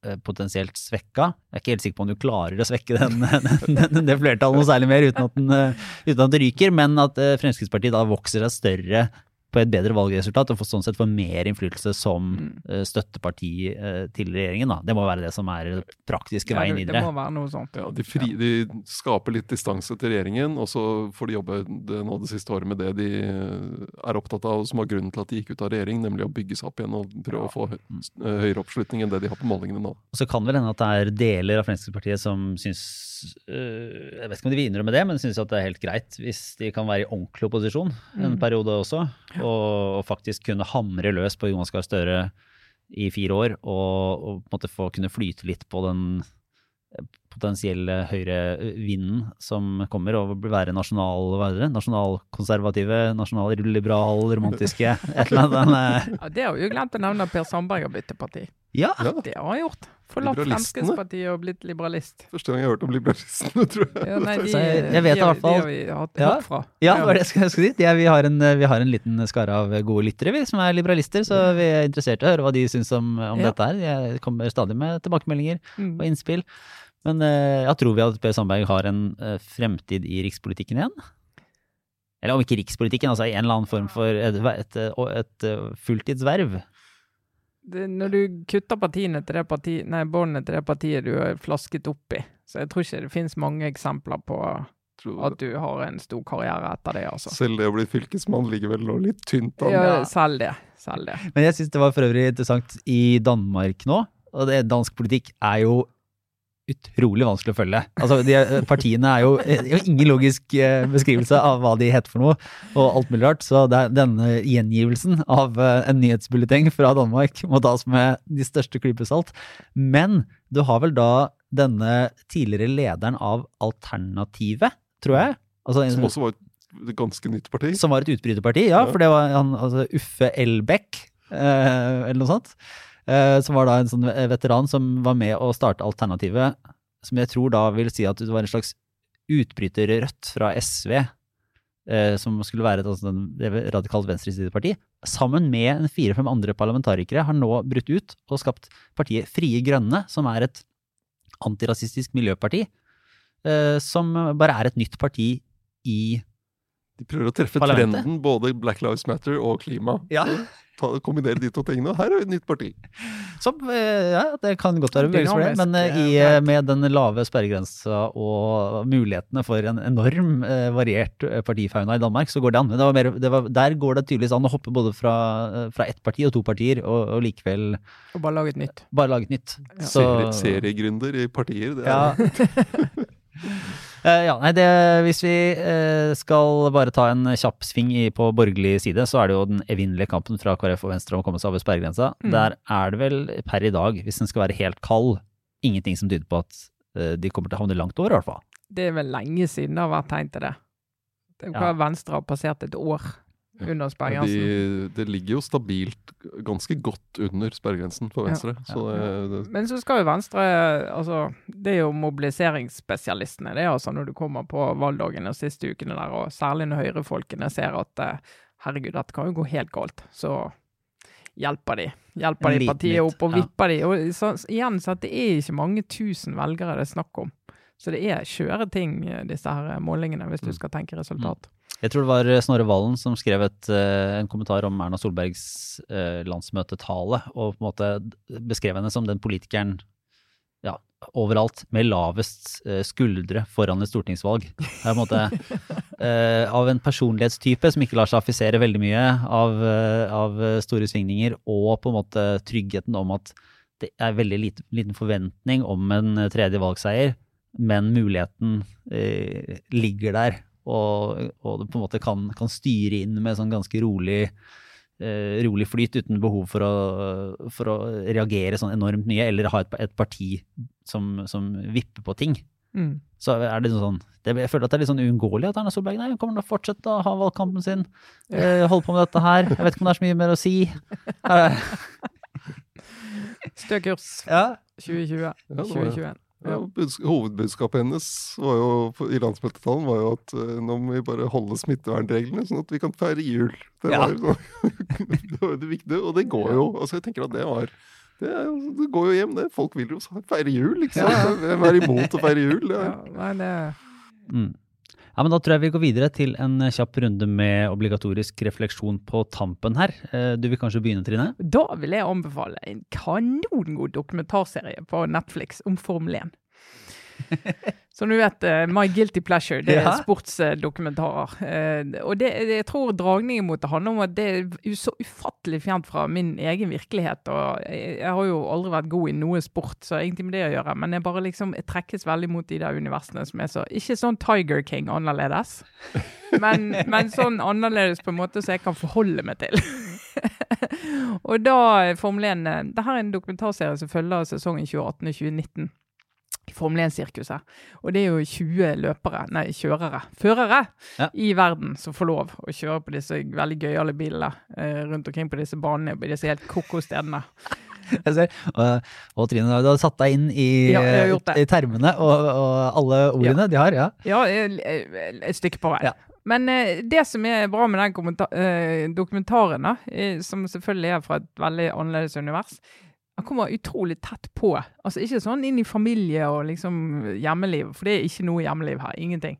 eh, potensielt svekka. Jeg er ikke helt sikker på om du klarer å svekke den, den, den, det flertallet noe særlig mer uten at, den, eh, uten at det ryker, men at Fremskrittspartiet da vokser seg større på et bedre valgresultat og sånn sett få mer innflytelse som eh, støtteparti eh, til regjeringen. Da. Det må være det som er den praktiske Ja, veien det, det videre. må være noe sånt. Ja, de, fri, de skaper litt distanse til regjeringen, og så får de jobbe det, nå det siste året med det de eh, er opptatt av, og som var grunnen til at de gikk ut av regjering, nemlig å bygge seg opp igjen og prøve å få høyere oppslutning enn det de har på målingene nå. Og så kan vel hende at det er deler av Fremskrittspartiet som syns Jeg vet ikke om de vil innrømme det, men syns at det er helt greit hvis de kan være i ordentlig opposisjon en Mm. periode også, og, og faktisk kunne hamre løs på Jonas Gahr Støre i fire år, og, og måte få kunne flyte litt på den eh, potensielle høyrevinden som kommer, og være nasjonal, hva er det, nasjonalkonservative, nasjonalliberal, romantiske, et eller annet. Eh, Ja, det har vi jo glemt å nevne Per Sandberg har byttet parti. Ja, Ja, Det har han gjort. Forlatt Fremskrittspartiet og blitt liberalist. Første gang jeg har hørt om liberalistene, tror jeg. Ja, nei, de, jeg- jeg vet de, i hvert fall- De har vi hatt Ja. hørt fra. Ja, det var det jeg skulle jeg si. De er, vi, har en, vi har en liten skare av gode lyttere vi, som er liberalister, så vi er interessert i å høre hva de syns om, om Ja. dette her. Jeg kommer stadig med tilbakemeldinger Mm. og innspill. Men uh, jeg tror vi at Per Sandberg har en uh, fremtid i rikspolitikken igjen? Eller om ikke rikspolitikken, altså i en eller annen form for et, et, et, et eh, fulltidsverv. Det, når du kutter partiene til det parti, nei, båndene til det partiet du er flasket opp i, så jeg tror ikke det finnes mange eksempler på at du har en stor karriere etter det, altså. Selv det å bli fylkesmann ligger vel nå litt tynt an. Ja, selv det. Selv det. Men jeg syns det var for øvrig interessant i Danmark nå, og det, dansk politikk er jo utrolig vanskelig å følge. Altså, de, partiene er jo, er jo ingen logisk eh, beskrivelse av hva de heter for noe, og alt mulig rart. Så det denne gjengivelsen av eh, en nyhetsbulleteng fra Danmark må tas med de største klyper salt. Men du har vel da denne tidligere lederen av Alternativet, tror jeg. Altså, Som også var et ganske nytt parti. som var et utbryterparti, ja, Ja. for det var han, altså Uffe Elbekk, eh, eller noe sånt. Eh, som var da en sånn veteran som var med å starte Alternativet, som jeg tror da vil si at det var en slags utbryterrødt fra SV, eh, som skulle være et er radikalt venstresideparti, sammen med en fire-fem andre parlamentarikere, har nå brutt ut og skapt partiet Frie Grønne, som er et antirasistisk miljøparti, eh, som bare er et nytt parti i De prøver å treffe trenden, både Black Lives Matter og klima. Ja. Ta, kombinere de to tingene. Og her er vi et nytt parti. Som, eh, ja, det kan godt være bevegelse for det, men eh, i, med den lave sperregrensa og mulighetene for en enorm eh, variert partifauna i Danmark, så går det an. Det var mer, det var, der går det tydeligvis an å hoppe både fra, fra ett parti og to partier, og, og likevel Og bare lage et nytt. bare lage et nytt. Ja. Serie, seriegründer i partier. Det er, Ja. Eh, ja, nei, det, hvis vi eh, skal bare ta en kjapp sving i, på borgerlig side, så er det jo den evinnelige kampen fra KrF og Venstre om å komme seg over sperregrensa. Mm. Der er det vel per i dag, hvis den skal være helt kald, ingenting som tyder på at eh, de kommer til å havne langt over, i hvert fall. Det er vel lenge siden det har vært tegn til det. Venstre har passert et år under sperregrensen. de, det ligger jo stabilt ganske godt under sperregrensen for Ja. Venstre. Så det, det, Men så skal jo Venstre altså, Det er jo mobiliseringsspesialistene, det er altså når du kommer på valgdagen de siste ukene der, og særlig når høyrefolkene ser at eh, herregud, dette kan jo gå helt galt, så hjelper de. Hjelper de partiet opp og ja. vipper de. Og så, igjen, så det er ikke mange tusen velgere det er snakk om. Så det er skjøre ting, eh, disse her målingene, hvis du Mm. skal tenke resultat. Jeg tror det var eh, Snorre Valen som skrev et, eh, en kommentar om Erna Solbergs eh, landsmøtetale, og på en måte beskrev henne som den politikeren ja, overalt med lavest skuldre foran et stortingsvalg. Det er på en måte eh, av en personlighetstype som ikke lar seg affisere veldig mye av, av store svingninger, og på en måte tryggheten om at det er veldig lite, liten forventning om en tredje valgseier, men muligheten eh, ligger der, og, og det på en måte kan, kan styre inn med sånn ganske rolig eh, rolig flyt uten behov for å, for å reagere sånn enormt mye, eller ha et, et parti som, som vipper på ting. Mm. Så er det sånn det, Jeg føler at det er litt sånn uunngåelig at Erna Solberg nei, hun kommer til å fortsette å ha valgkampen sin. Eh, holde på med dette her. Jeg vet ikke om det er så mye mer å si. Stø kurs ja. 2020. Ja, 2021. ja, hovedbudskapet hennes var jo, i landsmøtetalen var jo at eh, nå må vi bare holde smittevernreglene, sånn at vi kan feire jul. Det Ja. var, det, var det viktige, og det går jo. altså jeg tenker at det var det, er, jo- det går jo hjem, det. Folk vil jo feire jul, liksom. Ja. Hvem er imot å feire jul? Det er, Ja, nei, det Mm. Ja, men Da tror jeg vi går videre til en kjapp runde med obligatorisk refleksjon på tampen her. Eh, Du vil kanskje begynne, Trine? Da vil jeg anbefale en kanongod dokumentarserie på Netflix om Formel 1. Som du vet, eh, My Guilty Pleasure, det er Ja. sportsdokumentarer. Eh, Og det, jeg tror dragningen mot det handler om at det er så ufattelig fjernt fra min egen virkelighet. Og jeg, har jo aldri vært god i noe sport, så egentlig med det å gjøre. Men jeg bare liksom jeg trekkes veldig mot de der universene som er så Ikke sånn Tiger King annerledes, men, men sånn annerledes på en måte som jeg kan forholde meg til. og da Formel 1 Dette er en dokumentarserie som følger sesongen 2018 og 2019 Formel 1-sirkuset. Og det er jo 20 løpere, nei, kjørere, førere Ja. i verden som får lov å kjøre på disse veldig gøyale bilene eh, rundt omkring på disse banene, på disse helt ko-ko stedene. Jeg ser. Og, og Trine, du har satt deg inn i, Ja, i termene, og, og alle ordene de har, ja. Ja, et stykke på vei. Ja. Men eh, det som er bra med den eh, dokumentaren, da, eh, som selvfølgelig er fra et veldig annerledes univers, han kommer utrolig tett på. Altså Ikke sånn inn i familie og liksom hjemmeliv, for det er ikke noe hjemmeliv her. Ingenting.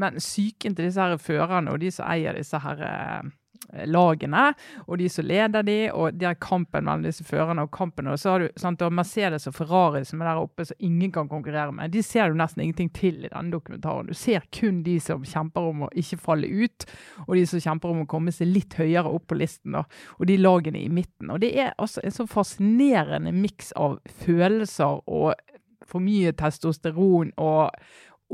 Men psyken til disse her førerne og de som eier disse her eh, lagene, og de som leder de, og de er kampen mellom disse førerne og kampen. Og så har du sant, har Mercedes og Ferrari som er der oppe, som ingen kan konkurrere med. De ser du nesten ingenting til i denne dokumentaren. Du ser kun de som kjemper om å ikke falle ut, og de som kjemper om å komme seg litt høyere opp på listen, da, og de lagene i midten. Og det er altså en så fascinerende miks av følelser og for mye testosteron og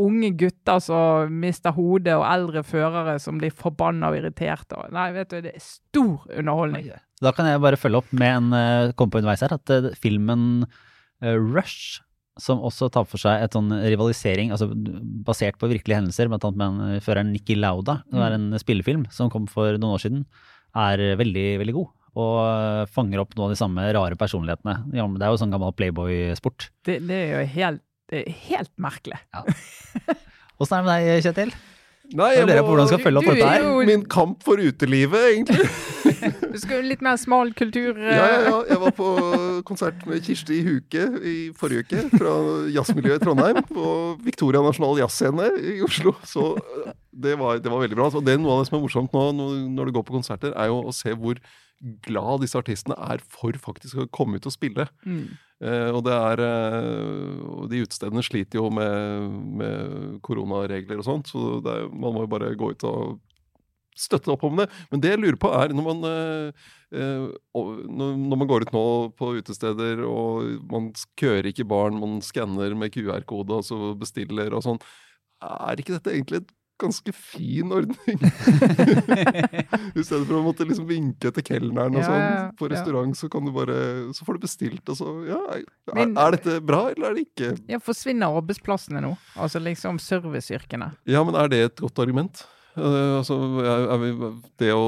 unge gutter som mister hodet, og eldre førere som blir forbanna og irriterte. Nei, vet du, det er stor underholdning. Da kan jeg bare følge opp med en uh, komme på underveis her, at eh, filmen eh, Rush, som også tar for seg et sånn rivalisering, altså basert på virkelige hendelser, bl.a. med en, eh, føreren Nikki Lauda, det er en spillefilm som kom for noen år siden, er eh, veldig, veldig god. Og eh, fanger opp noen av de samme rare personlighetene. Det er jo sånn gammel Playboy-sport. Det, det er jo helt, det er helt merkelig. Åssen er det med deg, Kjetil? Nei, Jeg lurer på hvordan du skal følge opp du dette er her. jo- Min kamp for utelivet, egentlig. Du skal jo litt mer smal kultur. eh, Ja, ja, ja. Jeg var på konsert med Kirsti Huke i forrige uke fra jazzmiljøet i Trondheim. På Victoria Nasjonal Jazzscene i Oslo. Så øh, det var, det var veldig bra. Så det er noe av det som er morsomt nå når du går på konserter, er jo å se hvor glad disse artistene er for faktisk å komme ut og spille. Mm. Eh, og det er eh, og De utestedene sliter jo med, med koronaregler og sånt, så er, man må jo bare gå ut og støtte opp om det. Men det jeg lurer på, er når man, eh, når, man går ut nå på utesteder, og man kører ikke barn, man skanner med QR-kode og så bestiller og sånn, er ikke dette egentlig en ganske fin ordning? I stedet for å måtte liksom vinke etter kelneren og Ja, sånn. På På ja. restaurant så kan du bare Så får du bestilt, og så Ja, er, Men- er dette bra, eller er det ikke? Ja, forsvinner arbeidsplassene nå? Altså liksom serviceyrkene. Ja, men er det et godt argument? Eh, altså, er, er det å,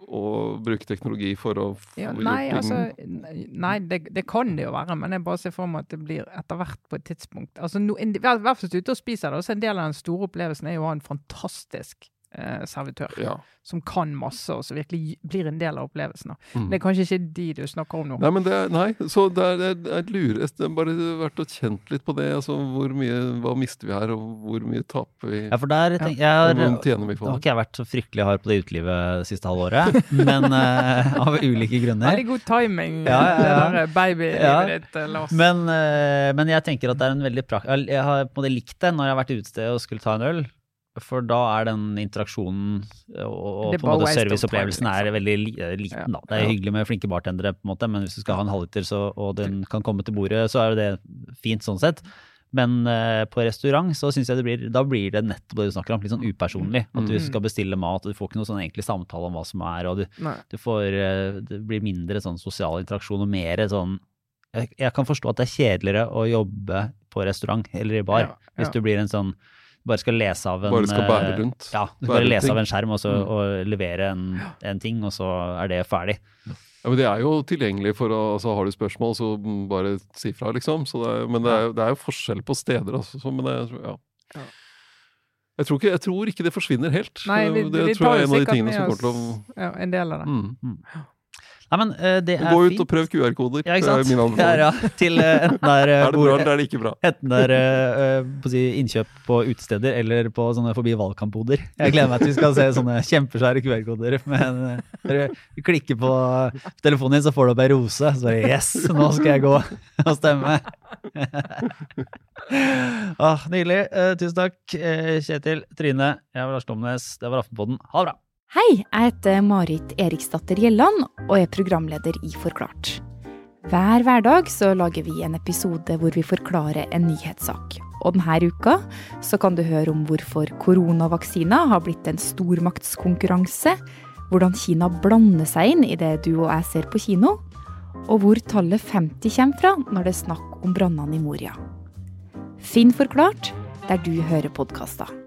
å bruke teknologi for å få Ja, nei, altså Nei, det, det kan det jo være, men jeg bare ser for meg at det blir etter hvert på et tidspunkt. Altså, no, I hvert fall ute og spiser det, Også en del av den store opplevelsen er jo å ha en fantastisk eh, servitør Ja. som kan masse, og som virkelig blir en del av opplevelsen. Mm. Det er kanskje ikke de du snakker om nå. Nei, men det er, nei, så det er, det er, det er det er bare vært og kjent litt på det. Altså, hvor mye, hva mister vi her, og hvor mye taper vi? Ja, for der tenk, jeg har, tjener vi på på har ikke jeg vært så fryktelig hard på det utelivet det siste halvåret, men eh, av ulike grunner. Veldig god timing, Ja, ja, ja. babylivet Ja. ditt, eh, Lars. Men, eh, men jeg tenker at det er en veldig prak... Jeg har på en måte likt det når jeg har vært i et og skulle ta en øl. For da er den interaksjonen og, og of serviceopplevelsen er liksom. veldig eh, liten. Ja, da. Det er ja. hyggelig med flinke bartendere, på en måte, men hvis du skal ha en halvliter så, og den kan komme til bordet, så er det fint sånn sett. Men uh, på restaurant så synes jeg det blir, da blir det nettopp det du snakker om, litt sånn upersonlig. At du Mm. skal bestille mat, og du får ikke noe sånn egentlig samtale om hva som er, og du, du får, uh, det blir mindre sånn sosial interaksjon og mer sånn jeg, jeg kan forstå at det er kjedeligere å jobbe på restaurant eller i bar. Ja. Hvis du blir en sånn bare skal lese av en Bare skal bære eh, rundt. Ja, du skal bare lese ting. av en skjerm og, så, Mm. og levere en, en ting, og så er det ferdig. Ja, men Det er jo tilgjengelig for å altså, Har du spørsmål, så bare si fra, liksom. Så det er, men det er, det er jo forskjell på steder, altså. Så, men det, ja. Ja. Jeg tror, ikke, jeg tror ikke det forsvinner helt. Nei, vi- det vi tror jeg er en av de tingene som kommer til å Ja, en del av det. mm. Nei, men uh, det er Gå ut fint. og prøv QR-koder. Ja, ikke Det er sant? min Ja, ja, til uh, enten det er, eh, Er det bra, eller er det ikke bra? Enten det er eh, på si, innkjøp på utesteder eller på sånne forbi valgkampboder. Jeg gleder meg til vi skal se sånne kjempesvære QR-koder. Men eh, dere klikker på telefonen din, så får du opp ei rose. Så bare yes, nå skal jeg gå og stemme. ah, nydelig. Eh, tusen takk, eh, Kjetil, Trine. Jeg var Lars Domnes. Det var Aftenpodden. Ha det bra. Hei, jeg heter Marit Eriksdatter Gjelland og er programleder i Forklart. Hver hverdag så lager vi en episode hvor vi forklarer en nyhetssak. Og denne uka så kan du høre om hvorfor koronavaksiner har blitt en stormaktskonkurranse, hvordan Kina blander seg inn i det du og jeg ser på kino, og hvor tallet 50 kommer fra når det er snakk om brannene i Moria. Finn Forklart der du hører podkaster.